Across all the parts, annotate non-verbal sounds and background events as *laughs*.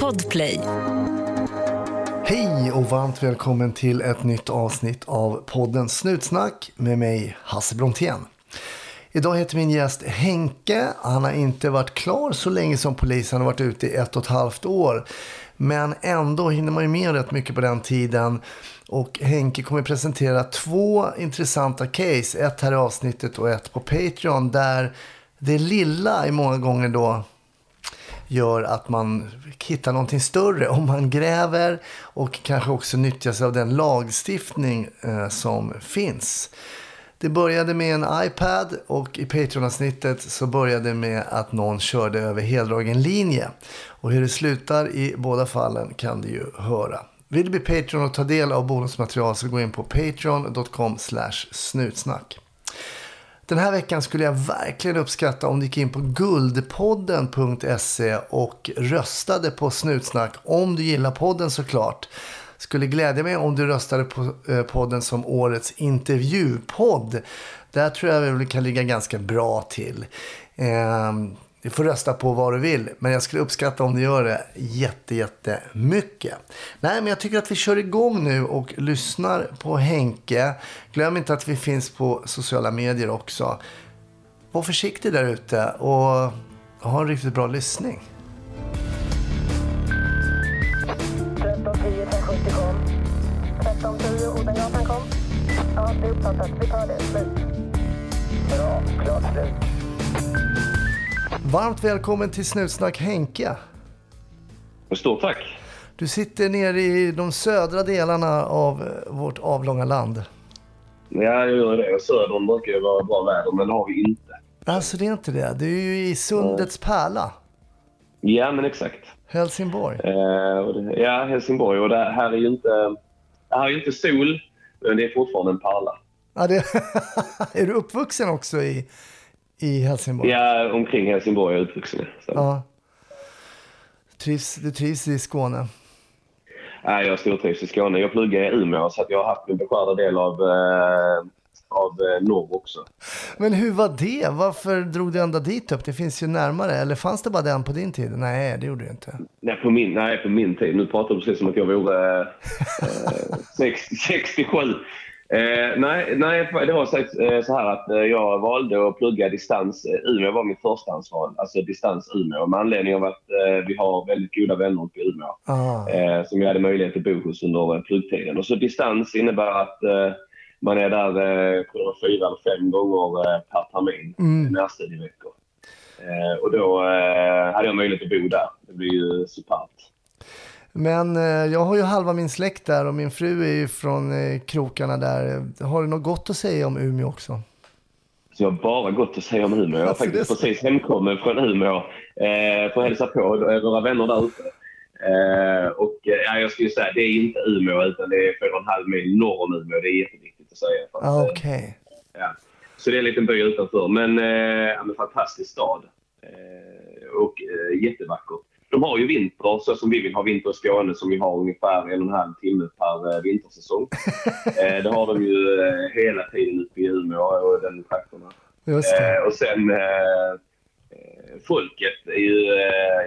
Podplay. Hej och varmt välkommen till ett nytt avsnitt av podden Snutsnack med mig Hasse Brontén. Idag heter min gäst Henke. Han har inte varit klar så länge som polis. Han har varit ute i ett och ett halvt år. Men ändå hinner man ju med rätt mycket på den tiden. Och Henke kommer presentera två intressanta case. Ett här i avsnittet och ett på Patreon. Där det lilla i många gånger då gör att man hittar någonting större om man gräver och kanske också nyttjar sig av den lagstiftning eh, som finns. Det började med en iPad och i Patreon-avsnittet så började det med att någon körde över heldragen linje. Och hur det slutar i båda fallen kan du ju höra. Vill du bli Patreon och ta del av bonusmaterial så gå in på patreon.com snutsnack. Den här veckan skulle jag verkligen uppskatta om du gick in på guldpodden.se och röstade på Snutsnack. Om du gillar podden såklart. Skulle glädja mig om du röstade på eh, podden som årets intervjupodd. Där tror jag vi kan ligga ganska bra till. Ehm, du får rösta på vad du vill, men jag skulle uppskatta om du gör det jätte, jättemycket. Nej, men jag tycker att vi kör igång nu och lyssnar på Henke. Glöm inte att vi finns på sociala medier också. Var försiktig där ute och ha en riktigt bra lyssning. 1310 570 kom. 1310 Odengatan kom. Ja, det är uppfattat. Vi tar det. Slut. Bra. Klart slut. Varmt välkommen till Snutsnack Henke. Stort tack. Du sitter nere i de södra delarna av eh, vårt avlånga land. Ja, jag gör det. Södern brukar ju vara bra väder, men det har vi inte. Alltså det är inte det. Du är ju i Sundets pärla. Ja, men exakt. Helsingborg. Eh, ja, Helsingborg. Och det här är ju inte, här är inte sol, men det är fortfarande en pärla. Ja, det... *laughs* är du uppvuxen också i, i Helsingborg? Ja, omkring Helsingborg är jag uppvuxen. Ja. Trivs, du trivs i Skåne? Ja, jag stortrivs i Skåne. Jag pluggar i Umeå, så att jag har haft min beskärda del av, eh, av eh, norr också. Men hur var det? Varför drog du ända dit upp? Det finns ju närmare. Eller fanns det bara den på din tid? Nej, det gjorde det inte. Nej, på min, nej, på min tid. Nu pratar du precis som att jag vore eh, *laughs* sex- 67. Eh, nej, nej, det var så, eh, så här att eh, jag valde att plugga distans. Umeå var mitt förstahandsval, alltså distans Umeå. Med anledning av att vi har väldigt goda vänner uppe i Umeå. Ah. Eh, som jag hade möjlighet att bo hos under pluggtiden. Och så distans innebär att eh, man är där fyra eller fem gånger per termin, Mm. närstudieveckor. Och då hade jag möjlighet att bo där. Det blir ju superbt. Men eh, jag har ju halva min släkt där och min fru är ju från eh, krokarna där. Har du något gott att säga om Umeå också? Så jag har bara gått att säga om Umeå. Jag är Alltså, det faktiskt så- precis hemkommen från Umeå eh, för att hälsa på våra vänner där ute. Eh, och eh, ja, jag skulle säga det är inte Umeå utan det är fyra och en halv mil norr om Umeå. Det är jätteviktigt att säga. För att, Ah, eh, Okej. ja. Så det är en liten by utanför. Men, eh, men fantastisk stad. Eh, och eh, jättevackert. De har ju vinter så som vi vill ha vinter i Skåne som vi har ungefär en och en halv timme per eh, vintersäsong. *laughs* eh, det har de ju eh, hela tiden uppe i Umeå och den trakterna. Det. Eh, och sen eh, folket är ju,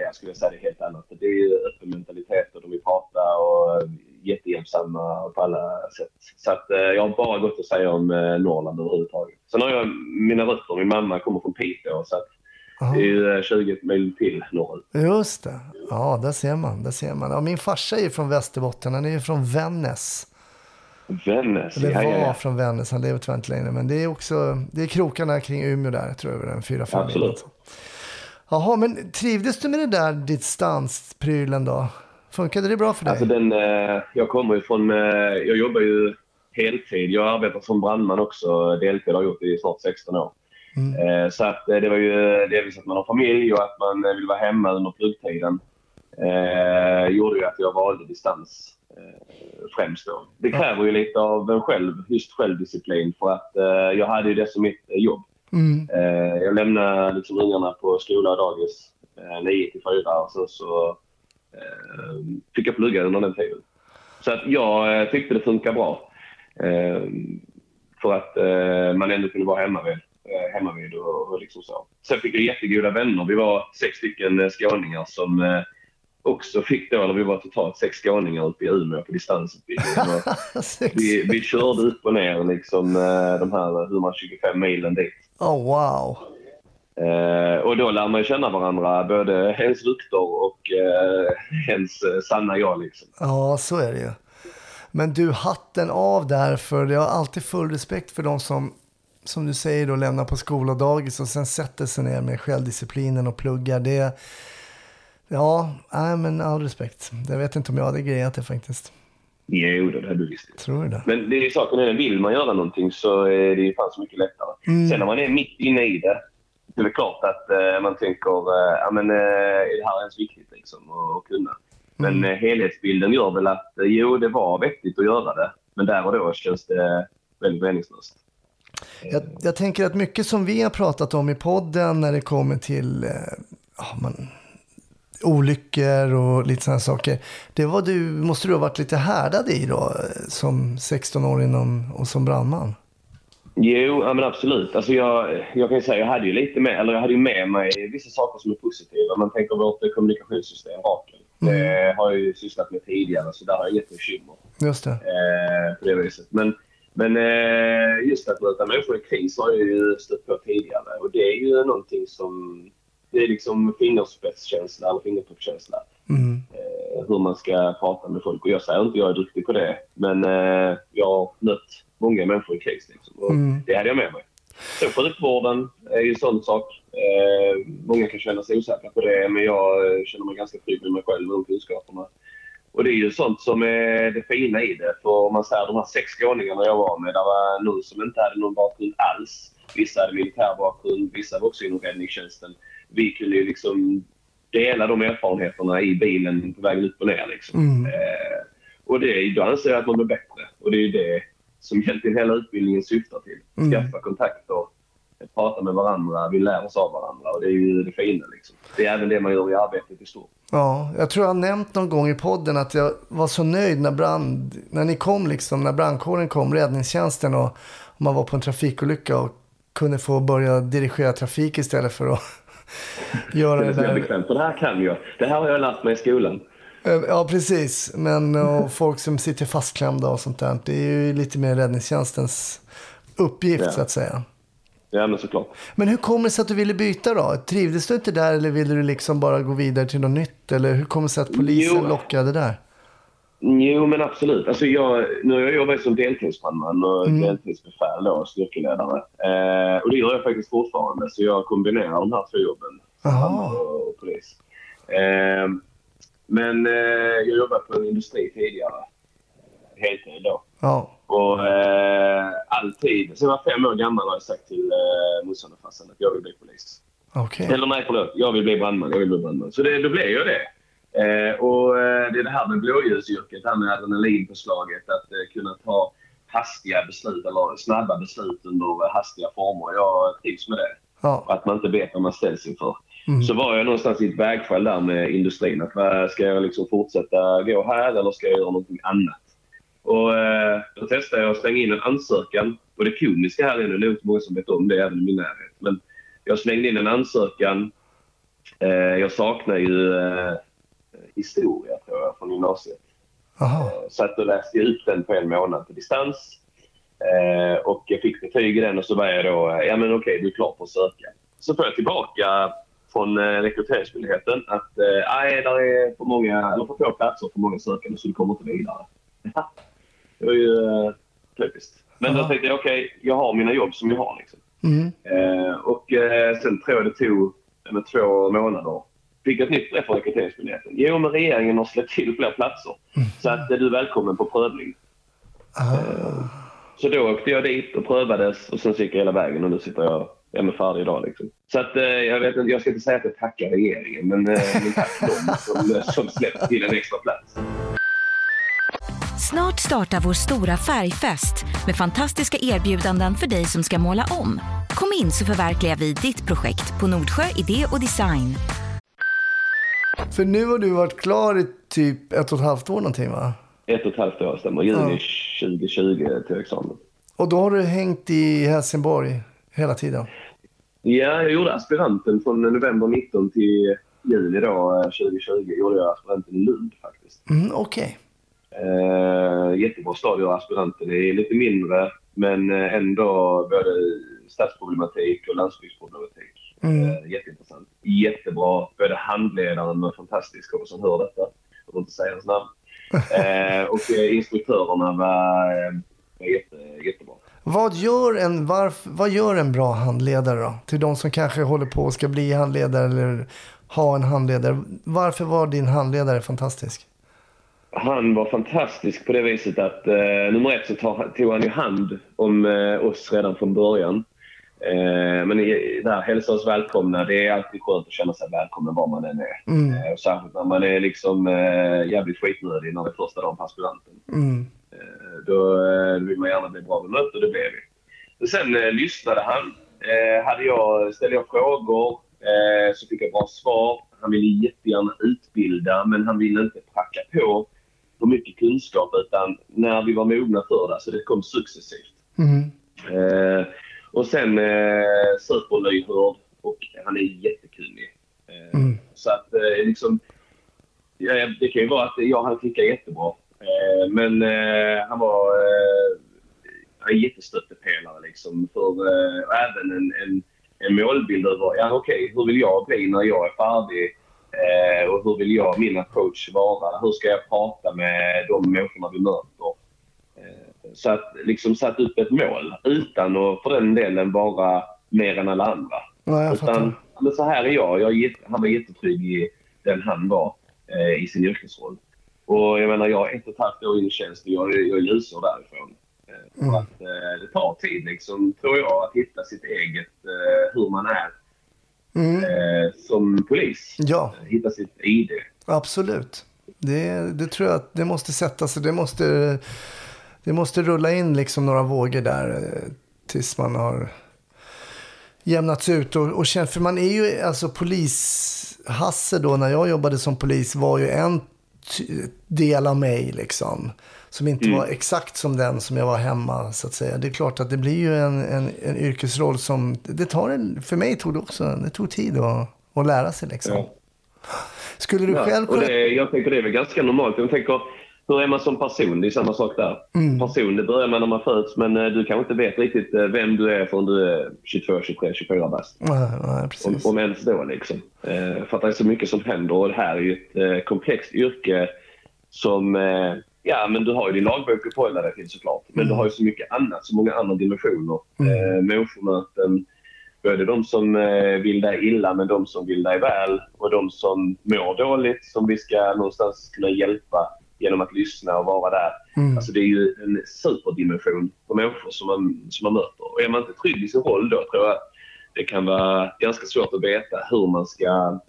jag skulle säga det helt annat. Det är ju öppen mentalitet och de vill prata och eh, jättehjälpsamma på alla sätt. Så att, jag har bara gått att säga om Norrland överhuvudtaget. Sen har jag mina rötter, min mamma kommer från Piteå så att Aha. det är ju eh, 20 mil till norrut. Just det. Ja, där ser man. Där ser man. Ja, min farsa är ju från Västerbotten. Han är ju från Vännäs. Vännäs, Eller ja, ja, var ja. från Vännäs. Han lever tyvärr inte längre. Men det är också det är krokarna kring Umeå där. Tror jag. Den fyra, fem Absolut. Jaha, men trivdes du med det där distansprylen då? Funkade det bra för dig? Alltså den, eh, jag kommer ju från, eh, jag jobbar ju heltid. Jag arbetar som brandman också, deltid har jag gjort i snart 16 år. Eh, så att eh, det var ju delvis att man har familj och att man eh, vill vara hemma under pluggtiden. Eh, gjorde ju att jag valde distans eh, främst då. Det kräver ju lite av en själv, just självdisciplin för att eh, jag hade ju det som mitt jobb. Mm. Eh, jag lämnade liksom ungarna på skola och dagis eh, 9 till 4 och så, så fick jag plugga under den tiden. Så att jag tyckte det funkar bra. För att man ändå kunde vara hemma vid eh, hemma vid och, och liksom så. Sen fick jag jättegoda vänner. Vi var sex stycken eh, skåningar som eh, också fick då, eller vi var totalt sex skåningar uppe i Umeå på distansutbildning. *laughs* Vi, vi körde upp och ner liksom eh, de här 125 milen dit. Oh, wow. Eh, och då lär man ju känna varandra, både ens ryktor och eh, ens eh, sanna jag. Liksom. Ja, så är det ju. Men du, hatten av där, för jag har alltid full respekt för de som, som du säger, då, lämnar på skola och dagis och sen sätter sig ner med självdisciplinen och pluggar. Det, ja, nej, men all respekt. Jag vet inte om jag hade grejat det faktiskt. Jo, det hade du visst. Tror du det? Men det är saken är, vill man göra någonting så är det ju fan så mycket lättare. Mm. Sen när man är mitt inne i det, det är väl klart att eh, man tänker, eh, ja men eh, är det här ens viktigt liksom att, att kunna? Men Mm. eh, helhetsbilden gör väl att, eh, jo det var vettigt att göra det, men där och då känns det väldigt meningslöst. Jag, jag tänker att mycket som vi har pratat om i podden när det kommer till eh, man, olyckor och lite sådana saker. Det var du, måste du ha varit lite härdad i då eh, som 16-åring och, och som brandman? Jo, ja, men absolut. Alltså jag, jag kan säga jag hade ju lite med, eller jag hade ju med mig vissa saker som är positiva. Man tänker vårt kommunikationssystem, Rakel. Det har jag ju sysslat med tidigare, så där har jag inget bekymmer Just det. eh, på det viset. Men, men eh, just att möta människor i kris har jag ju stött på tidigare. Och det är ju någonting som... Det är liksom fingerspetskänsla eller fingertoppskänsla. Mm. Eh, hur man ska prata med folk. Och jag säger inte att jag är duktig på det, men eh, jag har mött många människor i kris. Liksom, och Mm. Det hade jag med mig. Sen sjukvården är ju en sån sak. Många kan känna sig osäkra på det, men jag känner mig ganska trygg med mig själv och de kunskaperna. Och det är ju sånt som är det fina i det. För om man säger de här sex skåningarna jag var med, där var någon som inte hade någon bakgrund alls. Vissa hade militär bakgrund, vissa var också inom räddningstjänsten. Vi kunde ju liksom dela de erfarenheterna i bilen på vägen upp och ner. Liksom. Mm. Eh, och det, då anser jag att man blir bättre. Och det är det som egentligen hela utbildningen syftar till. Mm. Skaffa kontakter, prata med varandra, vi lär oss av varandra. Och det är ju det fina. Liksom. Det är även det man gör i arbetet i stort. Ja, jag tror jag har nämnt någon gång i podden att jag var så nöjd när, brand, när ni kom, liksom, när brandkåren kom, räddningstjänsten och man var på en trafikolycka och kunde få börja dirigera trafik istället för att *laughs* göra Det det där. bekvämt. Det här kan jag. Det här har jag lärt mig i skolan. Eh, Ja, precis. Men och folk som sitter fastklämda och sånt där. Det är ju lite mer räddningstjänstens uppgift Ja. så att säga. Ja, men såklart. Men hur kommer det sig att du ville byta då? Trivdes du inte där eller ville du liksom bara gå vidare till något nytt? Eller hur kommer det sig att polisen Jo. lockade där? Jo, men absolut. Alltså jag, nu har jag jobbat som deltidsbrandman och Mm. deltidsbefäl och styrkeledare. Eh, och det gör jag faktiskt fortfarande. Så jag kombinerar de här två jobben. Och, och polis. Eh, men eh, jag jobbade på en industri tidigare. Heltid då. Ja. Och eh, alltid, sen jag var fem år gammal har jag sagt till eh, morsan och farsan att jag vill bli polis. Okej. Eller nej, förlåt. Jag vill bli brandman. Jag vill bli brandman. Så det, då blev jag det. Eh, och eh, det är det här med blåljusyrket, det här med adrenalinpåslaget. Att eh, kunna ta hastiga beslut eller snabba beslut under eh, hastiga former. Jag trivs med det. Ja. Att man inte vet vad man ställs inför. Mm. Så var jag någonstans i ett vägskäl där med industrin. Att, ska jag liksom fortsätta gå här eller ska jag göra någonting annat? Och eh, då testade jag att slänga in en ansökan. Och det komiska här är nu, det är inte många som vet om det även i min närhet. Men jag slängde in en ansökan. Eh, jag saknar ju eh, historia tror jag från gymnasiet. Aha. Satt och läste ut den på en månad på distans. Eh, och jag fick betyg i den och så var jag då, eh, ja men okej, du är klar för att söka. Så får jag tillbaka från eh, Rekryteringsmyndigheten att eh, nej, där är för många, eller för få platser för många sökande så du kommer inte vidare. Det var ju eh, typiskt. Men då tänkte jag okej, jag har mina jobb som jag har liksom. Mm. Eh, och eh, sen tror jag det tog eh, med två månader. Fick ett nytt brev från Rekryteringsmyndigheten. Jo, men regeringen har släppt till fler platser. Så att eh, du är välkommen på prövning. Ah. Så då åkte jag dit och prövades och sen gick jag hela vägen och nu sitter jag jag är färdig idag. Liksom. Så att, eh, jag, vet, inte- jag ska inte säga att jag tackar regeringen, men, eh, men tack dem som, som släppte till en extra plats. Snart startar vår stora färgfest med fantastiska erbjudanden för dig som ska måla om. Kom in så förverkligar vi ditt projekt på Nordsjö Idé och Design. För nu har du varit klar i typ ett och ett halvt år någonting va? Ett och ett halvt år stämmer. Juni 2020 till examen. Och då har du hängt i Helsingborg hela tiden? Ja, jag gjorde aspiranten från november 19 till juli då, eh, 2020. gjorde jag aspiranten i Lund faktiskt. Mm, Okej. Eh, jättebra stad att göra aspiranten i. Lite mindre, men eh, ändå både stadsproblematik och landsbygdsproblematik. Mm. Eh, jätteintressant. Jättebra. Både handledaren var fantastisk, hoppas han hör detta. Jag får inte säga hans namn. *laughs* Eh, och eh, instruktörerna var, var jätte, jättebra. Vad gör, en, varf, vad gör en bra handledare då? Till de som kanske håller på och ska bli handledare eller ha en handledare. Varför var din handledare fantastisk? Han var fantastisk på det viset att eh, nummer ett så tar, tog han ju hand om eh, oss redan från början. Eh, men i, där, hälsa oss välkomna. Det är alltid skönt att känna sig välkommen var man än är. Mm. Eh, och särskilt när man är liksom eh, jävligt skitnödig när det är första dagen på aspiranten. Mm. Eh, då eh, vill man gärna bli bra bemött och det blev vi. Men sen eh, lyssnade han. Eh, hade jag, ställde jag frågor så fick jag bra svar. Han ville jättegärna utbilda men han ville inte pracka på för mycket kunskap utan när vi var mogna för det så det kom successivt. Mm. Eh, och sen eh, superlyhörd och han är jättekunnig. Eh, Mm. Så att eh, liksom, ja, det kan ju vara att jag han klickar jättebra. Eh, men eh, han var eh, en jättestöttepelare liksom för eh, och även en, en, en målbild över, ja okej, hur vill jag bli när jag är färdig? Eh, och hur vill jag, min approach vara? Hur ska jag prata med de människorna vi möter? Eh, så att liksom satt upp ett mål utan att för den delen vara mer än alla andra. Ja, Utan, men så här är jag. jag han var jättetrygg i den han var eh, i sin yrkesroll. Och jag menar, jag är ett och ett halvt år in i tjänst och jag, jag är lusor därifrån. Eh, Mm. för att, eh, det tar tid, liksom, tror jag, att hitta sitt eget, eh, hur man är Mm. eh, som polis. Ja, Eh, Hitta sitt ID. absolut. Det, det tror jag att det måste sätta sig. Det måste, det måste rulla in liksom några vågor där eh, tills man har jämnats ut. Och, och känt, för man är ju, alltså polis-Hasse då, när jag jobbade som polis var ju en del av mig liksom. Som inte var exakt som den som jag var hemma så att säga. Det är klart att det blir ju en, en, en yrkesroll som, det tar en, för mig tog det också, det tog tid att, att lära sig liksom. Ja. Skulle du Ja, själv kunna... det, jag tänker det är väl ganska normalt. Jag tänker, hur är man som person? Det är samma sak där. Mm. Person, det börjar man när man föds, men eh, du kanske inte vet riktigt eh, vem du är förrän du är 22, 23, 24 bast. Nej, nej, Om, om ens då liksom. Eh, för att det är så mycket som händer och det här är ju ett komplext yrke som, ja men du har ju din lagbok att förhålla dig till såklart. Men du har ju så mycket annat, så många andra dimensioner. Eh, människomöten, både de som eh, vill dig illa men de som vill dig väl och de som mår dåligt som vi ska någonstans kunna hjälpa genom att lyssna och vara där. Mm. Alltså det är ju en superdimension på människor som man, som man möter. Och är man inte trygg i sin roll då tror jag att det kan vara ganska svårt att veta hur man ska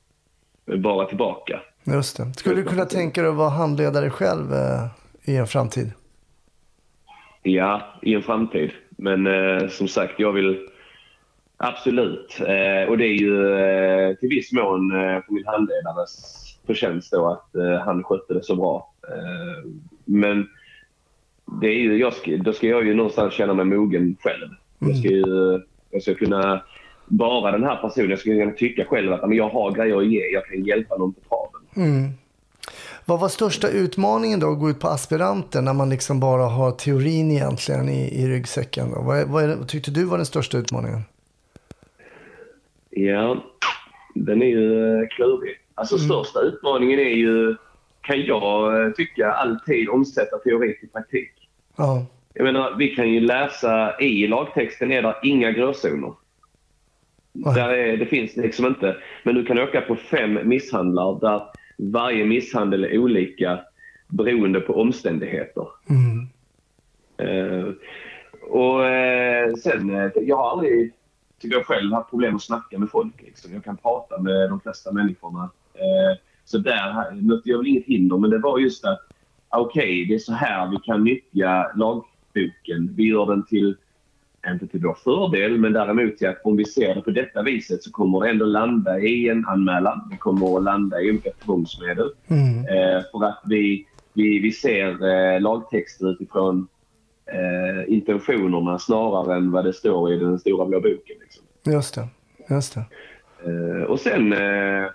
vara tillbaka. Just det. Skulle du kunna tänka dig att vara handledare själv eh, i en framtid? Ja, i en framtid. Men eh, som sagt, jag vill absolut. Eh, och det är ju eh, till viss mån eh, för min handledares förtjänst då att eh, han skötte det så bra. Eh, men det är ju, jag ska, då ska jag ju någonstans känna mig mogen själv. Jag ska ju jag ska kunna vara den här personen. Jag ska kunna tycka själv att men jag har grejer att ge. Jag kan hjälpa någon på traven. Mm. Vad var största utmaningen då att gå ut på aspiranten när man liksom bara har teorin egentligen i, i ryggsäcken? Då? Vad, vad, vad tyckte du var den största utmaningen? Ja, den är ju eh, klurig. Alltså största utmaningen är ju, kan jag eh, tycka, alltid omsätta teori till praktik. Ja, Jag menar, vi kan ju läsa i lagtexten är det inga gråzoner. Där är, det finns liksom inte. Men du kan åka på fem misshandlar där varje misshandel är olika beroende på omständigheter. mm. Eh, och eh, sen, eh, jag har aldrig, tycker jag själv, haft problem att snacka med folk. Liksom. Jag kan prata med de flesta människorna. Eh, så där mötte jag väl inget hinder, men det var just att okej, det är så här vi kan nyttja lagboken. Vi gör den till, inte till vår fördel, men däremot till att om vi ser det på detta viset så kommer det ändå landa i en anmälan. Det kommer att landa i olika tvångsmedel. Mm. Eh, för att vi, vi, vi ser eh, lagtexter utifrån eh, intentionerna snarare än vad det står i den stora blå boken. Liksom. Just det. Just det. Eh, och sen, eh,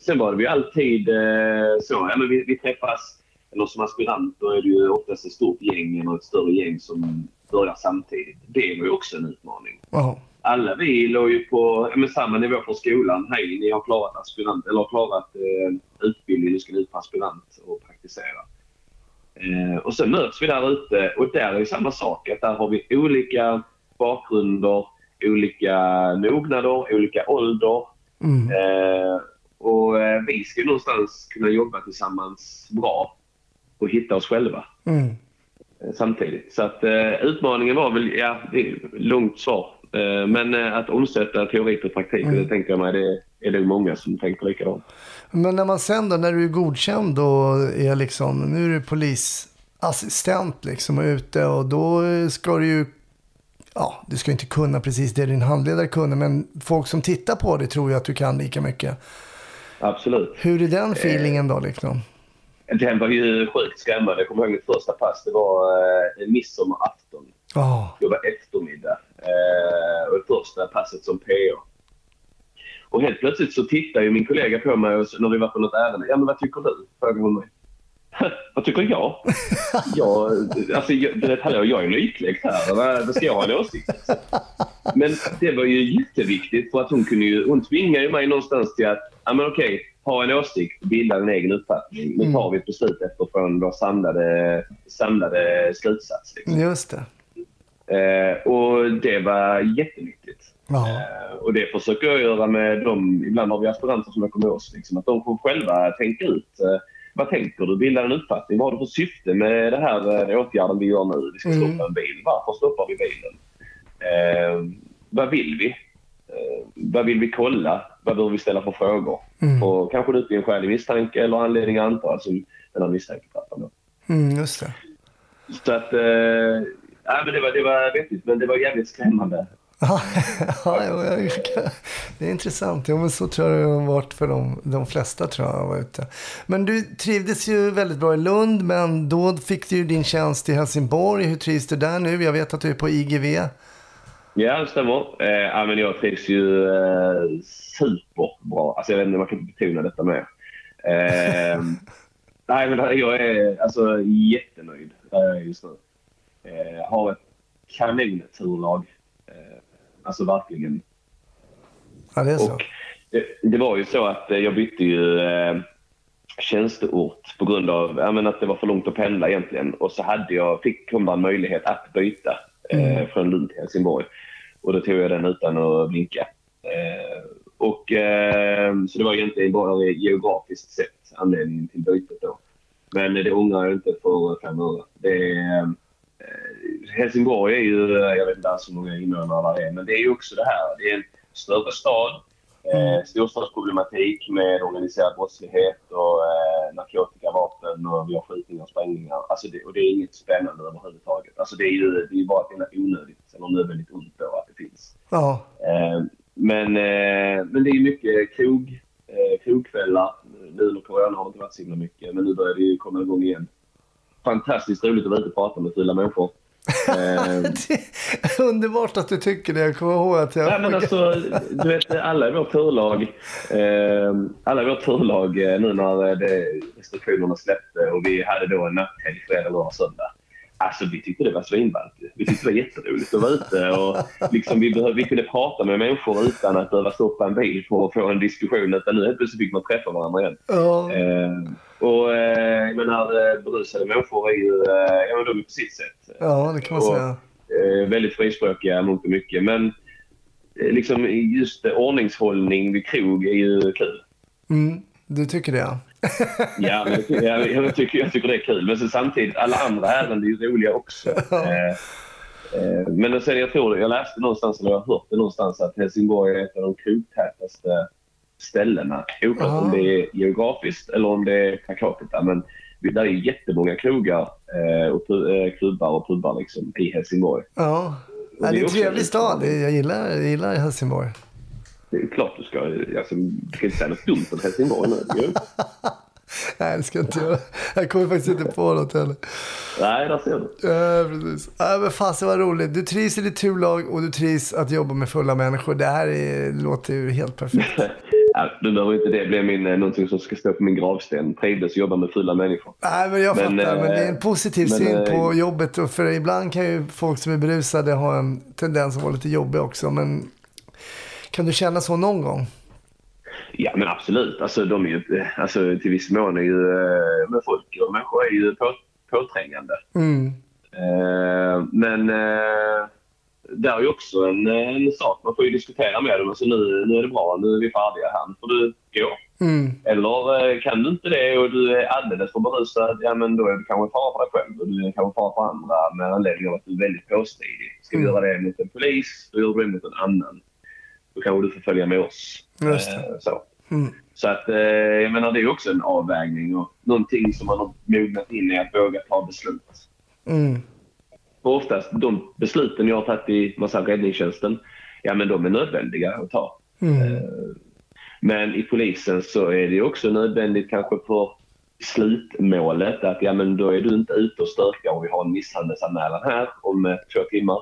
sen var det ju alltid eh, så, ja, men vi, vi träffas, eller som aspiranter är det ju oftast ett stort gäng eller ett större gäng som börjar samtidigt. Det var ju också en utmaning. Ja. Alla vi låg ju på men samma nivå på skolan. Hej, ni har klarat aspirant, eller har klarat eh, utbildning, ni ska ut på aspirant och praktisera. Eh, och sen möts vi där ute och där är det samma sak. Att där har vi olika bakgrunder, olika mognader, olika ålder. Mm. Eh, och eh, vi ska någonstans kunna jobba tillsammans bra och hitta oss själva Mm. Eh, samtidigt. Så att eh, utmaningen var väl, ja, det är långt svar. Eh, men att omsätta teori på praktik, det tänker jag mig, det är det många som tänker likadant. Men när man sen då, när du är godkänd och är liksom, nu är du polisassistent liksom och ute och då ska du ju, ja, du ska inte kunna precis det din handledare kunde, men folk som tittar på det tror ju att du kan lika mycket. Absolut. Hur är den feelingen då liksom? Den var ju sjukt skrämmande. Jag kommer ihåg mitt första pass. Det var eh, midsommarafton. Ja, Det var eftermiddag. Eh, och det första passet som PO. Och helt plötsligt så tittar ju min kollega på mig och så, när vi var på något ärende. Ja, men vad tycker du? Frågar hon mig. vad tycker jag? *laughs* jag alltså, jag, du vet, hallå, jag är nykläckt här. Vad ska jag ha en åsikt? Men det var ju jätteviktigt för att hon kunde ju, hon tvingade ju mig någonstans till att, ja men okej, ha en åsikt, bilda en egen uppfattning. Nu tar vi ett beslut efterfrån vår samlade, samlade slutsats. Liksom. just det. Eh, och det var jättenyttigt. Eh, och det försöker jag göra med dem. Ibland har vi aspiranter som kommer med oss. Liksom, att de får själva tänka ut. Eh, vad tänker du? Bilda en uppfattning. Vad har du för syfte med det här eh, åtgärden vi gör nu? Vi ska Mm. stoppa en bil. Varför stoppar vi bilen? Eh, vad vill vi? Eh, vad vill vi kolla? Vad bör vi ställa för frågor? Mm. Och kanske det blir en skälig misstanke eller anledning att anta som den här misstänkepappan. mm, just det. Så att... Eh, ja, men det, var, det var vettigt, men det var jävligt skrämmande. *laughs* Ja, det är intressant. Jo, men så tror jag det har varit för de, de flesta tror jag var ute. Men du trivdes ju väldigt bra i Lund, men då fick du ju din tjänst i Helsingborg. Hur trivs du där nu? Jag vet att du är på IGV. Ja, det stämmer. Eh, men jag trivs ju eh, superbra. Alltså, jag vet inte, man kan inte betona detta mer. Eh, *laughs* nej, men jag är alltså, jättenöjd där jag är just nu. Eh, har ett kanonturlag. Eh, alltså verkligen. Ja, det är så. Och det, det var ju så att eh, jag bytte ju eh, tjänsteort på grund av ja, men att det var för långt att pendla egentligen. Och så hade jag, fick bara en möjlighet att byta eh, från Lund till Helsingborg. Och då tog jag den utan att blinka. Eh, och, eh, så det var egentligen bara geografiskt sett anledningen till bytet då. Men det ångrar jag inte för fem öre. Eh, Helsingborg är ju, jag vet inte alls hur många invånare det är, men det är ju också det här. Det är en större stad. Eh, storstadsproblematik med organiserad brottslighet och eh, narkotika, vapen och vi har skjutningar och sprängningar. Alltså det, och det är inget spännande överhuvudtaget. Alltså det är ju det är bara ett onödigt eller nödvändigt ont då att det finns. Ja, Eh, men, eh, men det är mycket krog, eh, krogkvällar. Nu under corona har det inte varit så himla mycket, men nu börjar det ju komma igång igen. Fantastiskt roligt att vara ute och prata med fulla människor. *laughs* Underbart att du tycker det. Jag kommer ihåg att jag... Nej, men alltså, du vet, alla i vårt turlag, eh, alla i vårt turlag nu när det, restriktionerna släppte och vi hade då en natthelg fredag, lördag, söndag. Alltså vi tyckte det var svinballt. Vi tyckte det var jätteroligt att vara ute och liksom, vi, behöv, vi kunde prata med människor utan att behöva stoppa en bil för att få en diskussion. Utan nu helt plötsligt fick man träffa varandra igen. Ja, Eh, och eh, jag menar, eh, berusade människor är ju, eh, ja men de är på sitt sätt ja, det kan man och- säga. eh, väldigt frispråkiga mångt och mycket. Men liksom just ordningshållning vid krog är ju kul. Mm, du tycker det, ja. Ja, jag, jag, tycker, jag tycker det är kul. Men så samtidigt, alla andra ärenden är ju roliga också. Eh, eh, men sen jag tror, jag läste någonstans, eller jag har hört det någonstans, att Helsingborg är ett av de krogtätaste ställena. Oklart om det är geografiskt eller om det är per capita. Men där är jättemånga krogar eh, och eh, klubbar och pubbar liksom, i Helsingborg. Ja, ja det är en trevlig stad. Det- Jag gillar, jag gillar Helsingborg. Det är klart du ska. Alltså, du kan inte säga något dumt om Helsingborg nu. *laughs* Nej, det ska jag inte göra. Jag kommer faktiskt inte på något heller. Nej, där ser du. Ja, precis. Ja, men fasen vad roligt. Du trivs i ditt turlag och du trivs att jobba med fulla människor. Det här är, låter ju helt perfekt. *laughs* Ja, nu behöver inte det bli min, eh, någonting som ska stå på min gravsten. Trivdes jobba med fulla människor. Nej, men jag Men, fattar. Men det är eh, en positiv men, syn eh, på jobbet. Och för ibland kan ju folk som är berusade ha en tendens att vara lite jobbig också. Men kan du känna så någon gång? Ja, men absolut. Alltså, de är ju, alltså, till viss mån är ju... eh, Men folk och människor är ju på, påträngande. Mm. Eh, men eh, det är ju också en, en sak. Man får diskutera med dem. Alltså, nu, nu är det bra, nu är vi färdiga här. Nu får du gå. Mm. Eller eh, kan du inte det och du är alldeles för berusad, ja men då är du kanske fara för dig själv och du är kanske fara för andra med anledning av att du är väldigt påstridig. Ska vi Mm. göra det mot en polis, då gör du det mot en annan. Då kanske du får följa med oss. Just det. Eh, Så. Mm. Så att, eh, jag menar det är också en avvägning och någonting som man har mognat in i att våga ta beslut. Mm. Och oftast de besluten jag har tagit i massa räddningstjänsten, ja men de är nödvändiga att ta. Mm. Men i polisen så är det också nödvändigt kanske för slutmålet att ja men då är du inte ute och stökar och vi har en misshandelsanmälan här om eh, två timmar.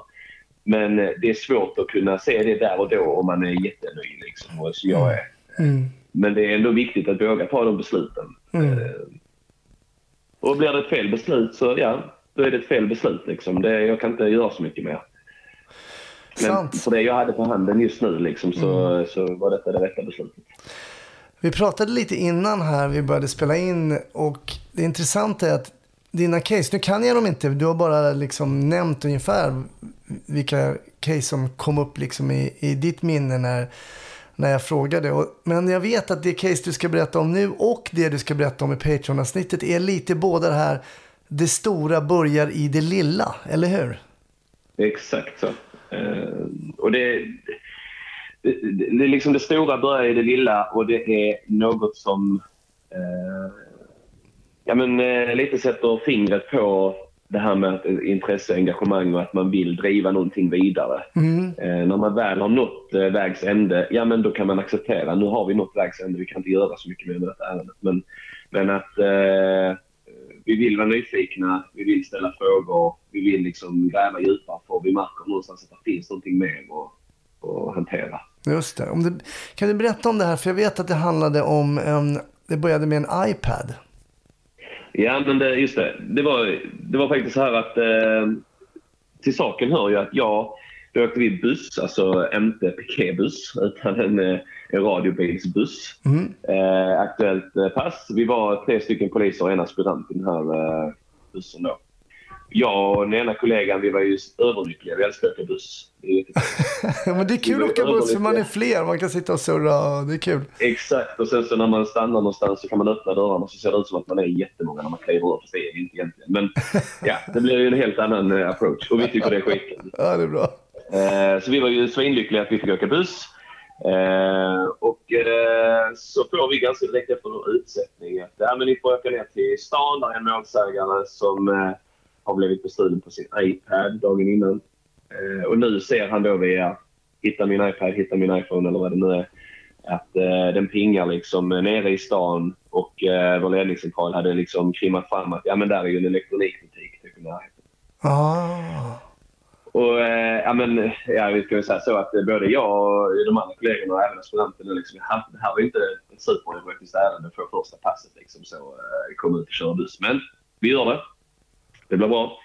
Men eh, det är svårt att kunna se det där och då om man är jättenöjd liksom, och som jag är. Mm. Men det är ändå viktigt att våga ta de besluten. Mm. Eh, Och blir det ett fel beslut så ja, då är det ett fel beslut. Liksom. Det, jag kan inte göra så mycket mer. Men Sant. för det jag hade på handen just nu liksom, så, så var detta det rätta beslutet. Vi pratade lite innan här vi började spela in och det intressanta är att dina case, nu kan jag dem inte, du har bara liksom nämnt ungefär vilka case som kom upp liksom i, i ditt minne när, när jag frågade. Och, men jag vet att det case du ska berätta om nu och det du ska berätta om i Patreon-avsnittet är lite båda det här, det stora börjar i det lilla, eller hur? Exakt så. Uh, och det, det, det, det, liksom det stora börjar i det lilla och det är något som uh, ja, men, uh, lite sätter fingret på det här med intresse, engagemang och att man vill driva någonting vidare. Eh, när man väl har nått eh, vägs ände, ja men då kan man acceptera, nu har vi nått vägs ände, vi kan inte göra så mycket mer med detta ärendet. Men, men att eh, vi vill vara nyfikna, vi vill ställa frågor, vi vill liksom gräva djupare för vi märker någonstans att det finns någonting mer att, att hantera. Just det. Du. Kan du berätta om det här? För jag vet att det handlade om, um, det började med en iPad. Ja, men det, just det. Det var, det var faktiskt så här att eh, till saken hör ju att jag, då åkte vi buss, alltså inte piketbuss utan en, eh, en radiobilsbuss. Eh, aktuellt eh, pass. Vi var tre stycken poliser och en aspirant i den här eh, bussen då. Jag och den ena kollegan vi var ju överlyckliga. Vi älskar att åka buss. *laughs* Men det är kul att åka buss för man är fler. Man kan sitta och surra. och Det är kul. Exakt. Och sen så när man stannar någonstans så kan man öppna dörrarna så ser det ut som att man är jättemånga när man kliver ur. Fast det är inte egentligen. Men *laughs* ja, det blir ju en helt annan eh, approach. Och vi tycker det är skitkul. Ja, det är bra. Eh, så vi var ju svinlyckliga att vi fick åka buss. Eh, och eh, så får vi ganska direkt efter utsättning att ja, men ni får åka ner till stan. Där är en målsägare som eh, har blivit bestulen på sin iPad dagen innan. Eh, och nu ser han då via hitta min iPad, hitta min iPhone eller vad det nu är. Att eh, den pingar liksom nere i stan och eh, vår ledningscentral hade liksom krimmat fram att ja men där är ju en elektronikbutik typ. Ah. Och eh, ja, men, ja, vi ska väl säga så att eh, både jag och de andra kollegorna och även aspiranterna, liksom, det här var inte ett supererotiskt ärende för första passet. Liksom, så eh, kom ut och körde buss. Men vi gör det. Det blir bra.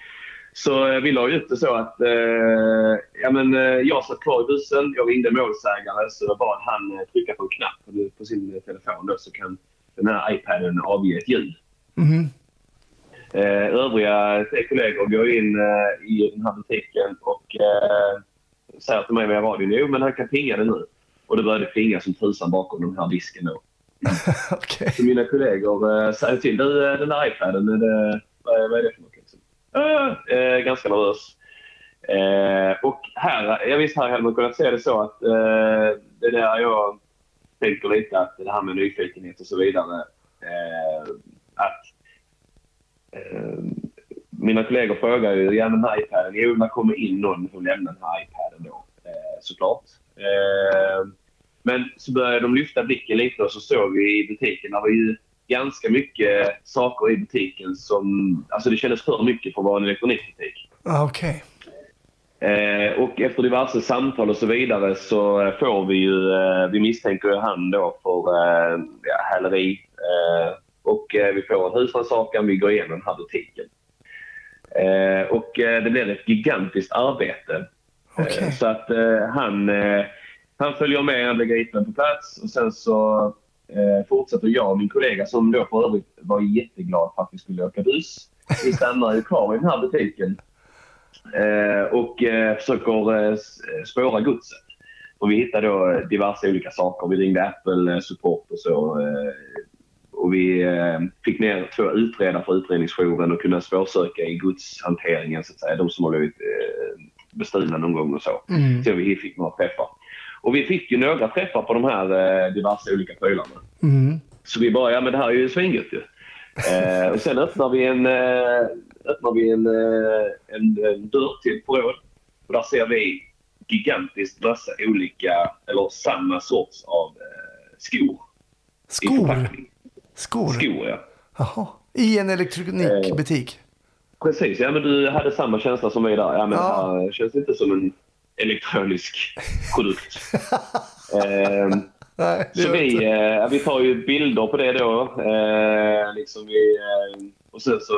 Så eh, vi la ut det så att eh, ja, men, eh, jag satt kvar i bussen. Jag ringde målsägare så jag bad han eh, trycka på en knapp på, sin telefon då, så kan den här iPaden avge ett ljud. Mhm. Eh, övriga tre kollegor går in eh, i den här butiken och eh, säger till mig via radion jo men han kan pinga det nu. Och det började plinga som tusan bakom den här disken då. *laughs* Okej. Så mina kollegor eh, säger till du den där iPaden, är det, vad, är, vad är det för Eh, eh, ganska nervös. Eh, och här, jag visst här hade man kunnat se det så att eh, det där jag tänker lite att det här med nyfikenhet och så vidare. Eh, att eh, mina kollegor frågar ju, ja men den här iPaden, jo när kommer in någon som lämnar den här iPaden då? Eh, såklart. Eh, men så började de lyfta blicken lite och så såg vi i butiken, där var ju ganska mycket saker i butiken som... Alltså det kändes för mycket för att vara en elektronikbutik. Ah, Okej. Eh, och efter diverse samtal och så vidare så eh, får vi ju, eh, vi misstänker ju han då för eh, ja, häleri. Eh, och eh, vi får en husrannsakan, vi går igenom den här butiken. Eh, och det blir ett gigantiskt arbete. Eh, så att han, han följer med, han blir gripen på plats och sen så eh, fortsätter jag och min kollega som då för övrigt var jätteglad för att vi skulle åka buss. Vi stannar ju kvar i den här butiken eh, och eh, försöker eh, spåra godset. Och vi hittade då diverse olika saker. Vi ringde Apple eh, support och så. Eh, och vi eh, fick ner två utredare för utredningsjouren och kunde spårsöka i godshanteringen, så att säga. De som har blivit bestulna någon gång och så. Mm. Så vi fick några träffar. Och vi fick ju några träffar på de här eh, diverse olika prylarna. Mm. Så vi bara, ja men det här är ju svingött ju. Eh, och sen öppnar vi en, eh, öppnar vi en, eh, en, en dörr till ett förråd. Och där ser vi gigantiskt massa olika, eller samma sorts av eh, skor. Skor? Skor? Skor ja. Jaha. I en elektronikbutik? Precis, ja men du hade samma känsla som vi där. Ja men Ja. det här känns inte som en elektronisk *laughs* produkt. Ehm, Nej, det Så vi, eh, vi tar ju bilder på det då. Eh, liksom vi, eh, och sen så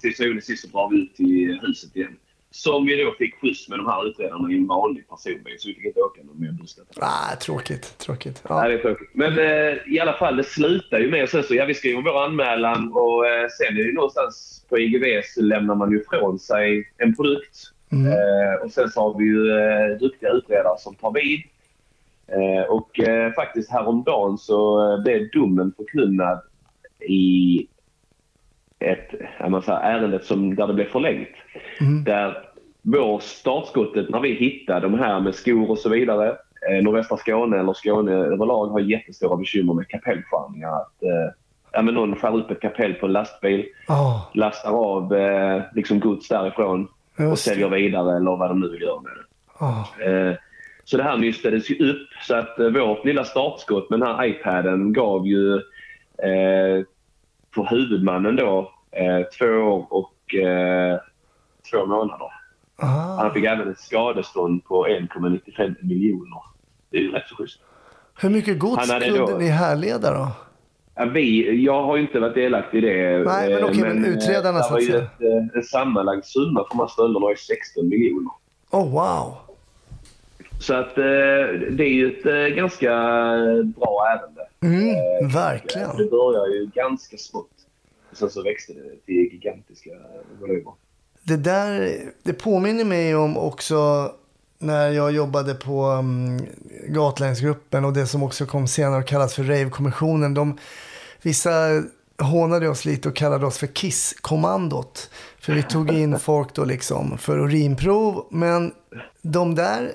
till syvende och sist så drar vi ut till huset igen. Som vi då fick skjuts med de här utredarna i en vanlig personbil. Så vi fick inte åka någon mer buss. Ah, tråkigt. Tråkigt. Nej, Ja. det är tråkigt. Men eh, i alla fall, det slutar ju med sen så, ja vi skriver vår anmälan och eh, sen är det någonstans på IGV så lämnar man ju ifrån sig en produkt. Mm. Eh, och sen så har vi ju eh, duktiga utredare som tar vid. Eh, och eh, faktiskt häromdagen så eh, blev domen förkunnad i ett som, där det blev förlängt. Mm. Där vår startskottet när vi hittade de här med skor och så vidare. Eh, nordvästra Skåne eller Skåne överlag har jättestora bekymmer med kapellskärningar. Att, eh, ja, men någon skär upp ett kapell på en lastbil, Ah, lastar av eh, liksom gods därifrån och säljer vidare eller vad de nu vill göra med det. Eh, Så det här nystades ju upp så att eh, vårt lilla startskott med den här iPaden gav ju eh, för huvudmannen då eh, två år och eh, två månader. Ah. Han fick även ett skadestånd på 1,95 miljoner. Det är ju rätt så schysst. Hur mycket gods kunde då- ni härleda då? Vi, jag har ju inte varit delaktig i det. Nej, men eh, okej, men eh, utredarna, så att säga. ett, eh, en sammanlagd summa för de här stölderna ju 16 miljoner. Oh, wow. Så att det är ju ett ganska bra ärende. Mm, verkligen. Det börjar ju ganska smått. Sen så växte det till gigantiska volymer. Det där, det påminner mig om också när jag jobbade på um, Gatlänsgruppen och det som också kom senare att kallas för Rave-kommissionen. De, vissa hånade oss lite och kallade oss för Kiss-kommandot. För vi tog in *laughs* folk då liksom för urinprov. Men de där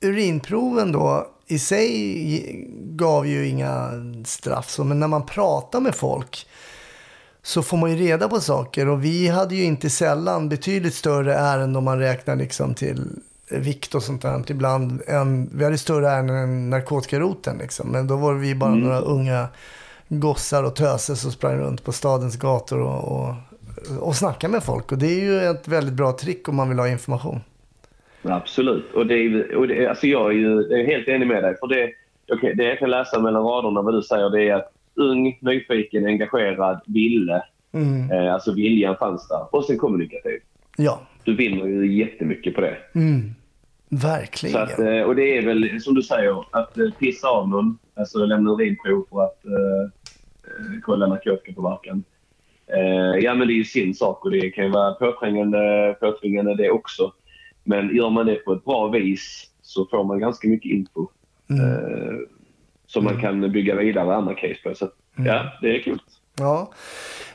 urinproven då i sig gav ju inga straff. Så, men när man pratar med folk så får man ju reda på saker. Och vi hade ju inte sällan betydligt större ärenden om man räknar liksom till vikt och sånt där. Ibland en, vi hade större ärenden än narkotikaroten liksom. Men då var vi bara några unga gossar och töser som sprang runt på stadens gator och, och, och snackade med folk. Och det är ju ett väldigt bra trick om man vill ha information. Absolut. Och det är, och det, alltså jag är ju jag är helt enig med dig. För det, okay, det jag kan läsa mellan raderna vad du säger det är att ung, nyfiken, engagerad, ville. Mm. Eh, alltså viljan fanns där. Och sen kommunikativ. Ja, Du vinner ju jättemycket på det. mm. Verkligen. att, eh, och det är väl som du säger, att eh, pissa av någon, alltså lämna urinprov för att eh, eh, kolla narkotikapåverkan. Eh, ja men det är ju sin sak och det kan ju vara påträngande, påträngande det också. Men gör man det på ett bra vis så får man ganska mycket info. Eh, som man kan bygga vidare andra case på. Så att, ja, det är kul. Ja.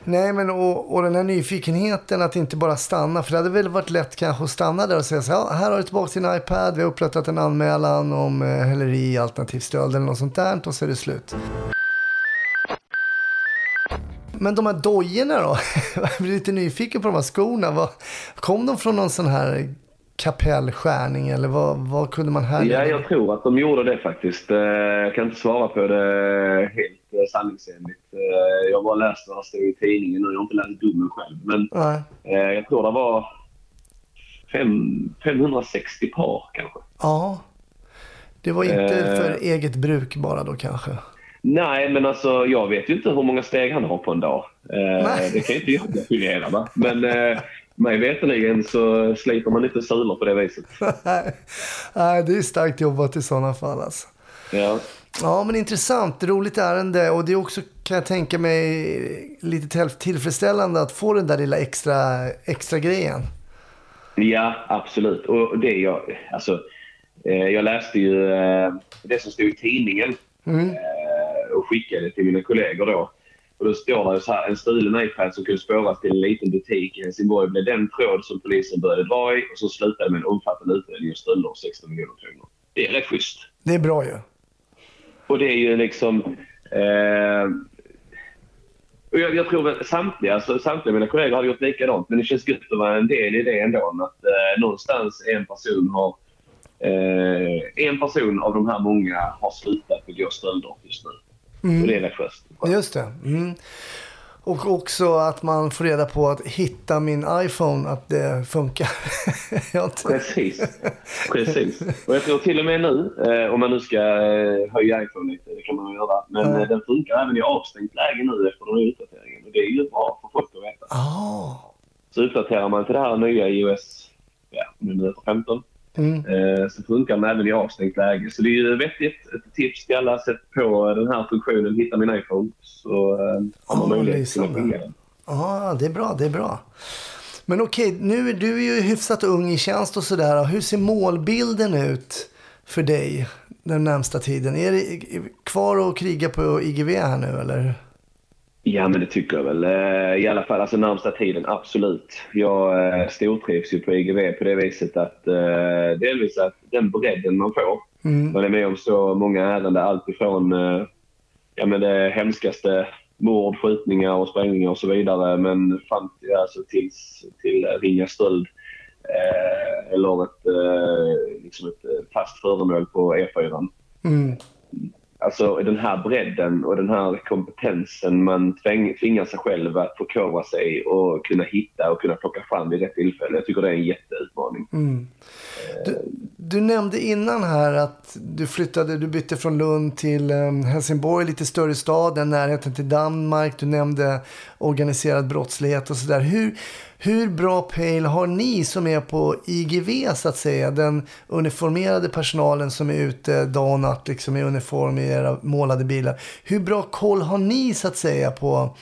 Nej, men och, och den här nyfikenheten att inte bara stanna. För det hade väl varit lätt kanske att stanna där och säga så här, ja, här har du tillbaka din iPad, vi har upprättat en anmälan om eh, häleri, alternativ stöld eller något sånt där och så är det slut. Men de här dojorna då? *laughs* Jag blir lite nyfiken på de här skorna. Vad, kom de från någon sån här kapellskärning eller vad, vad kunde man härleda? Ja, jag tror att de gjorde det faktiskt. Eh, Jag kan inte svara på det helt helt eh, sanningsenligt. Eh, jag har bara läst vad det stod i tidningen och jag har inte läst domen själv. Men Nej. eh, jag tror det var fem, 560 par kanske. Ja. Det var inte Eh. för eget bruk bara då kanske? Nej, men alltså jag vet ju inte hur många steg han har på en dag. Eh, det kan ju inte jag definiera. Va? Men eh, mig veterligen så sliter man inte sulor på det viset. *laughs* Nej, det är starkt jobbat i sådana fall alltså. Ja. Ja, men intressant. Roligt ärende. Och det är också, kan jag tänka mig, lite till- tillfredsställande att få den där lilla extra, extra grejen. Ja, absolut. Och det jag, alltså, eh, jag läste ju eh, det som stod i tidningen eh, och skickade till mina kollegor då. Och då står det så här, en stulen iPad som kunde spåras till en liten butik i Helsingborg blev den tråd som polisen började dra i och så slutade med en omfattande utredning och stölder av 16 miljoner kronor. Det är rätt schysst. Det är bra ju. Och det är ju liksom... Eh, och jag, jag tror väl samtliga, alltså, samtliga mina kollegor har gjort likadant. Men det känns gött att vara en del i det ändå. Att eh, någonstans en person har... Eh, en person av de här många har slutat begå stölder just nu. Och det är rätt schysst. Just det. Mm. Och också att man får reda på att hitta min iPhone, att det funkar. *laughs* Precis. Precis. Och jag tror till och med nu, eh, om man nu ska eh, höja iPhone lite, det kan man göra. Men eh, den funkar även i avstängt läge nu efter den nya uppdateringen. Och det är ju bra för folk att veta. Ah. Så uppdaterar man till det här nya iOS, ja, nu är det 15, Mm. eh, så funkar den även i avstängt läge. Så det är ju vettigt. Ett tips till alla, sätt på den här funktionen, hitta min iPhone, så eh, har man Ah, möjlighet att fungera den. Ja, det är bra, det är bra. Men okej, nu är du är ju hyfsat ung i tjänst och sådär. Hur ser målbilden ut för dig den närmsta tiden? Är det kvar att kriga på IGV här nu eller? Ja, men det tycker jag väl. Eh, I alla fall alltså närmsta tiden, absolut. Jag eh, stortrivs ju på IGV på det viset att eh, delvis att den bredden man får. Mm. Man är med om så många ärenden, allt ifrån eh, ja, men det hemskaste mord, skjutningar och sprängningar och så vidare. Men fram till, alltså, tills, till ringa stöld eh, eller ett, eh, liksom ett fast föremål på E4. Mm. Alltså den här bredden och den här kompetensen man tväng, tvingar sig själv att förkovra sig och kunna hitta och kunna plocka fram vid rätt tillfälle. Jag tycker det är en jätteutmaning. Mm. Du, du nämnde innan här att du flyttade, du bytte från Lund till ehm, Helsingborg, lite större stad, den närheten till Danmark. Du nämnde organiserad brottslighet och sådär. Hur, hur bra pejl har ni som är på IGV så att säga? Den uniformerade personalen som är ute dag och natt liksom i uniform i era målade bilar. Hur bra koll har ni så att säga på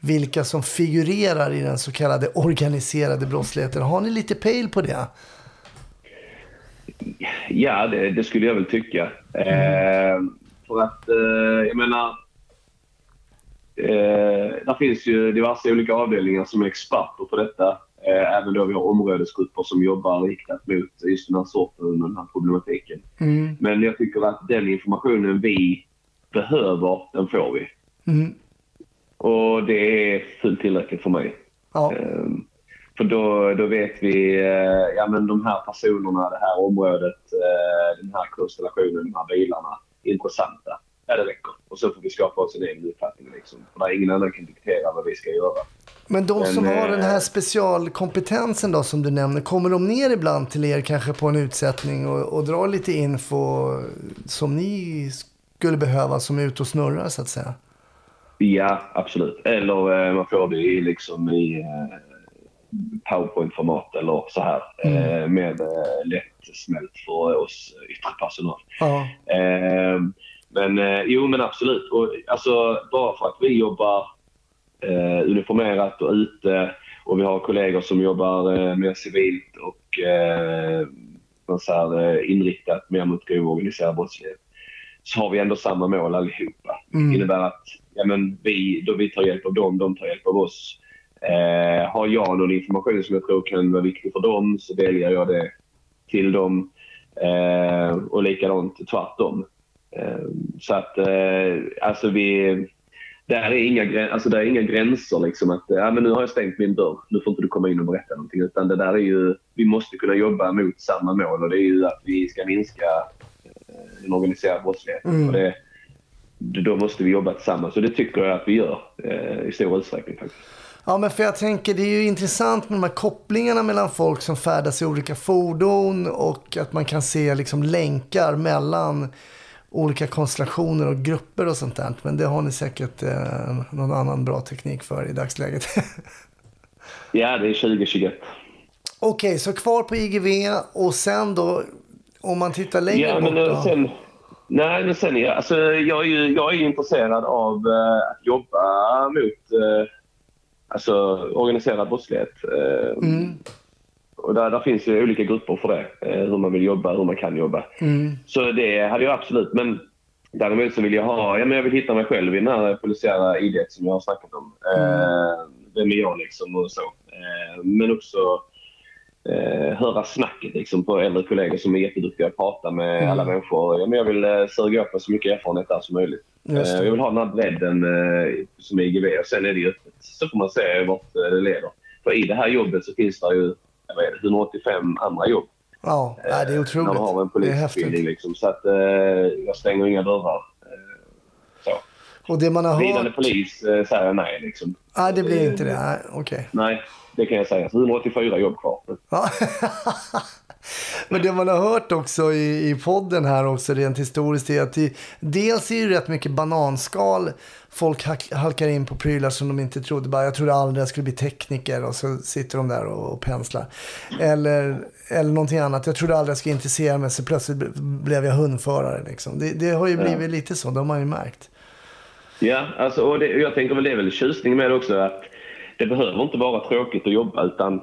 vilka som figurerar i den så kallade organiserade brottsligheten? Har ni lite pejl på det? Ja, det, det skulle jag väl tycka. Eh, för att, eh, jag menar... Eh, där finns ju diverse olika avdelningar som är experter på detta. Eh, även då vi har områdesgrupper som jobbar riktat mot just den här sorten, den här problematiken. Mm. Men jag tycker att den informationen vi behöver, den får vi. Mm. Och det är fullt tillräckligt för mig. Ja. Ehm, För då, då vet vi, eh, ja men de här personerna, det här området, eh, den här konstellationen, de här bilarna, intressanta. Ja, det räcker. Och så får vi skapa oss en egen uppfattning liksom. Där ingen annan kan diktera vad vi ska göra. Men de som Men, har den här eh, specialkompetensen då som du nämner, kommer de ner ibland till er kanske på en utsättning och, och drar lite info som ni skulle behöva som är ute och snurrar så att säga? Ja, absolut. Eller eh, man får det i, liksom i eh, powerpoint-format eller så här. Eh, med eh, lättsmält för oss yttre personal. Ja. Eh, men eh, jo, men absolut. Och, alltså, bara för att vi jobbar eh, uniformerat och ute och vi har kollegor som jobbar eh, mer civilt och eh, så här, eh, inriktat mer mot grov organiserad brottslighet så har vi ändå samma mål allihopa. Mm. Det innebär att ja, men vi, då vi tar hjälp av dem, de tar hjälp av oss. Eh, har jag någon information som jag tror kan vara viktig för dem så delger jag det till dem. Eh, och likadant tvärtom. Eh, så att eh, alltså vi... Där är inga, alltså där är inga gränser liksom att ja, men nu har jag stängt min dörr, nu får inte du komma in och berätta någonting. Utan det där är ju, vi måste kunna jobba mot samma mål och det är ju att vi ska minska eh, den organiserade brottsligheten. Mm. Och det, då måste vi jobba tillsammans. Och det tycker jag att vi gör eh, i stor utsträckning faktiskt. Ja, men för jag tänker det är ju intressant med de här kopplingarna mellan folk som färdas i olika fordon och att man kan se liksom länkar mellan olika konstellationer och grupper och sånt där. Men det har ni säkert eh, någon annan bra teknik för i dagsläget. *laughs* Ja, det är 2021. Okej, så kvar på IGV och sen då om man tittar längre Ja, bort men då? eh, sen... Nej, men sen är alltså, jag, är ju, jag är intresserad av eh, att jobba mot eh, alltså, organiserad brottslighet. Eh, Mm. Och där, där finns ju olika grupper för det. Eh, hur man vill jobba, hur man kan jobba. Mm. Så det hade jag absolut. Men däremot så vill jag ha, ja, men jag vill hitta mig själv i den här polisiära idet som jag har snackat om. Eh, vem är jag liksom och så. Eh, men också eh, höra snacket liksom, på äldre kollegor som är jätteduktiga att prata med Mm. alla människor. Ja, men jag vill eh, suga upp mig så mycket erfarenhet där som möjligt. Eh, jag vill ha den här bredden eh, som är IGV och sen är det ju öppet. Så får man se vart eh, det leder. För i det här jobbet så finns det ju jag vet, 185 andra jobb. Ja, nej, det är När man har en otroligt. Det är polisutbildning. Liksom. Så att eh, jag stänger inga dörrar. Eh, så. Och det man har hört... polis eh, säger nej. Liksom. Nej, det blir inte det. Nej, okej. Nej, det kan jag säga. Så 184 jobb kvar. Ja. *laughs* Men det man har hört också i, i podden här också rent historiskt är att det, dels är det rätt mycket bananskal. Folk halkar in på prylar som de inte trodde. Bara, jag trodde aldrig jag skulle bli tekniker och så sitter de där och, och penslar. Eller, eller någonting annat. Jag trodde aldrig jag skulle intressera mig så plötsligt ble- blev jag hundförare. Liksom. Det, det har ju blivit lite så, det har man ju märkt. Ja, alltså, och det, jag tänker väl det är väl tjusning med det också att det behöver inte vara tråkigt att jobba utan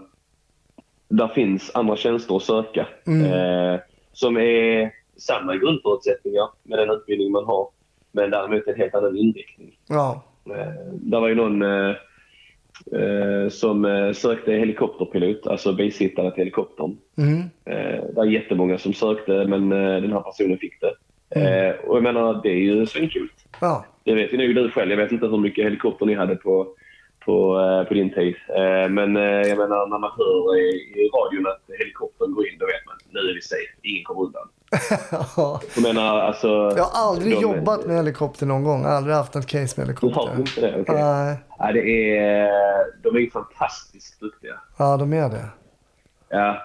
där finns andra tjänster att söka eh, som är samma grundförutsättningar med den utbildning man har men däremot en helt annan inriktning. Ja, Eh, där var ju någon eh, eh, som eh, sökte helikopterpilot, alltså bisittare till helikoptern. mm. Eh, det var jättemånga som sökte men den här personen fick det. Eh, och jag menar, det är ju svinkul. ja. Det vet ju nog du själv. Jag vet inte hur mycket helikopter ni hade på, på, eh, på din tid. Eh, men eh, jag menar, när man hör i, i radion att helikoptern går in, då vet man nu är vi safe. Ingen kommer undan. *laughs* ja. Jag menar, alltså... Jag har aldrig de- jobbat med helikopter någon gång. Aldrig haft något case med Du har helikopter. inte det? Okej. Nej, Ja, det är, de är fantastiskt duktiga. ja de är det. Ja,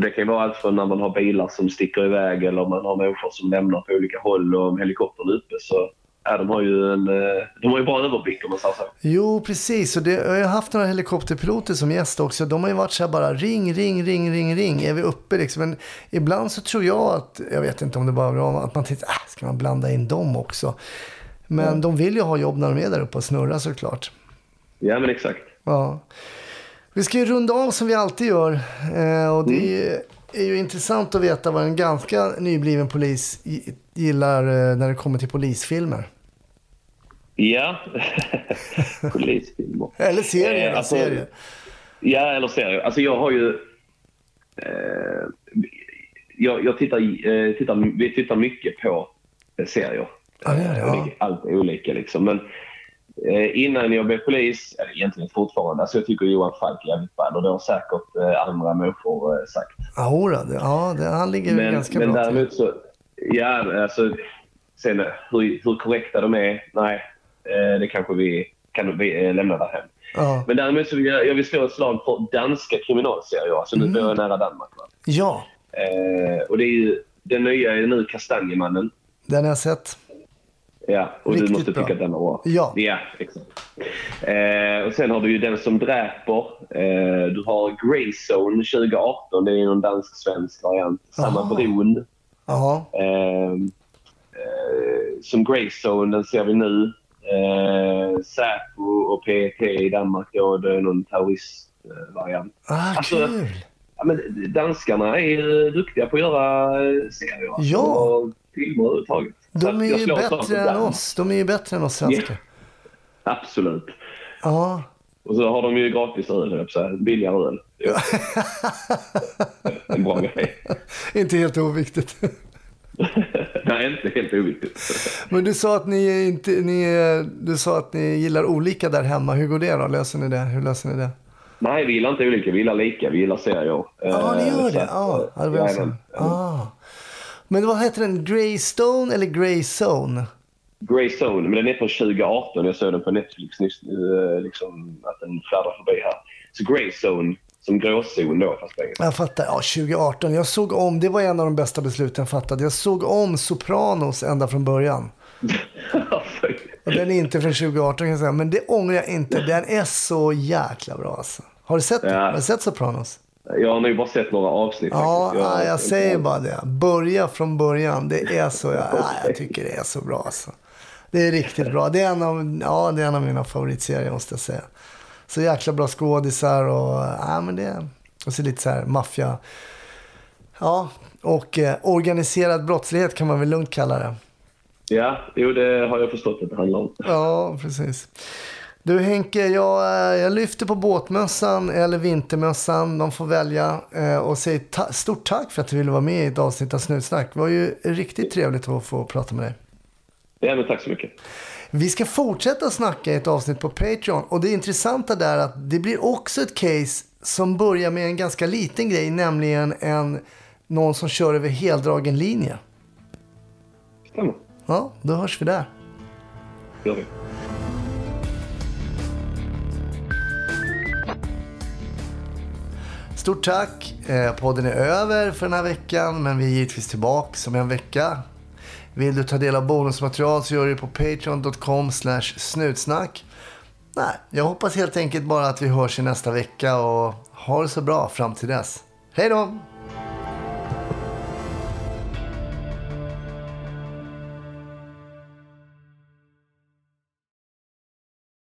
det kan ju vara allt från när man har bilar som sticker iväg eller man har människor som lämnar på olika håll och om helikoptern är uppe så ja, de har ju en eh, de har ju bra överblick om man säger så. Jo, precis. Och det, jag har haft några helikopterpiloter som gäst också. De har ju varit så här bara ring, ring, ring, ring, ring. Är vi uppe liksom? Men ibland så tror jag att, jag vet inte om det bara var att man tänkte, äh, ska man blanda in dem också? Men de vill ju ha jobb när de är där uppe och snurra såklart. Ja, men exakt. Ja. Vi ska ju runda av som vi alltid gör. Eh, och det är, ju, är ju intressant att veta vad en ganska nybliven polis gi- gillar eh, när det kommer till polisfilmer. Ja, *laughs* polisfilmer. Eller serier. Eh, alltså- serier. Ja, eller serier. Alltså jag har ju... Eh, jag, jag tittar, eh, tittar, vi tittar mycket på eh, serier. Ja, Eh, ja. och Allt är olika liksom. Men eh, innan jag blev polis, eller egentligen fortfarande, alltså jag tycker Johan Falk är jävligt ball och det har säkert eh, andra människor eh, sagt. Ja, det, ja det, han ligger Men, ganska men bra till. däremot så... Ja, alltså... Sen eh, hur, hur korrekta de är, nej. Eh, det kanske vi kan vi, eh, lämna därhän. Ja. Men däremot så vill jag, jag vill slå ett slag för danska kriminalserier. Alltså nu Mm. bor jag nära Danmark. Va? ja, Eh, och det är ju, den nya är nu Kastanjemannen. den har jag sett. Ja, och Riktigt du måste bra. tycka att den är bra. Ja. Ja, exakt. Eh, och sen har du ju Den som dräper. Eh, du har Greyzone 2018. Det är någon dansk-svensk variant. Samma Aha. bron. Eh, som Greyzone, den ser vi nu. Säpo och PT i Danmark då, det är någon terroristvariant. ah, Alltså, kul. Ja, men danskarna är duktiga på att göra serier. Ja. Och filmer överhuvudtaget. De är ju bättre än oss. De är ju bättre än oss svenskar. Absolut. Ja. Och så har de ju gratis öl, höll jag. Billigare öl. Ja. en bra grej. *laughs* Inte helt oviktigt. *laughs* Är inte helt oviktigt. Men du sa att ni inte, ni, du sa att ni gillar olika där hemma. Hur går det då? Löser ni det? Hur löser ni det? Nej, vi gillar inte olika. Vi gillar lika. Vi gillar serier. Ja, ni gör Eh, så det. att, Ja, eh, det var jag. Ah. Men vad heter den? Greystone eller Greyzone? Grey Zone, men den är från 2018. Jag såg den på Netflix nyss, eh, liksom, att den fladdrar förbi här. Så Grey Zone, som gråzon då fast. Jag fattar. Ja, 2018. Jag såg om, det var en av de bästa besluten jag fattade. Jag såg om Sopranos ända från början. *laughs* Och den är inte från 2018 kan jag säga, men det ångrar jag inte. Den är så jäkla bra alltså. Har du sett, Ja. har du sett Sopranos? Jag har nog bara sett några avsnitt Ja, faktiskt. jag, jag säger bara det. Börja från början. Det är så, jag, ja, *laughs* jag tycker det är så bra alltså. Det är riktigt bra. Det är en av, ja, det är en av mina favoritserier måste jag säga. Så jäkla bra skådisar och, ja men det, och så lite så här maffia. Ja, och eh, organiserad brottslighet kan man väl lugnt kalla det. Ja, jo det har jag förstått att det handlar om. Ja, precis. Du Henke, jag, eh, jag lyfter på båtmössan eller vintermössan. De får välja. eh, Och säger ta- stort tack för att du ville vara med i ett avsnitt av Snutsnack. Det var ju riktigt trevligt att få prata med dig. Ja, men tack så mycket. Vi ska fortsätta snacka i ett avsnitt på Patreon. Och det intressanta där är att det blir också ett case som börjar med en ganska liten grej. Nämligen en, någon som kör över heldragen linje. Stämmer. Ja, då hörs vi där. gör vi. Stort tack. Eh, podden är över för den här veckan, men vi är givetvis tillbaka om en vecka. Vill du ta del av bonusmaterial så gör du det på patreon.com snutsnack. Nej, jag hoppas helt enkelt bara att vi hörs i nästa vecka och ha det så bra fram till dess. Hej då!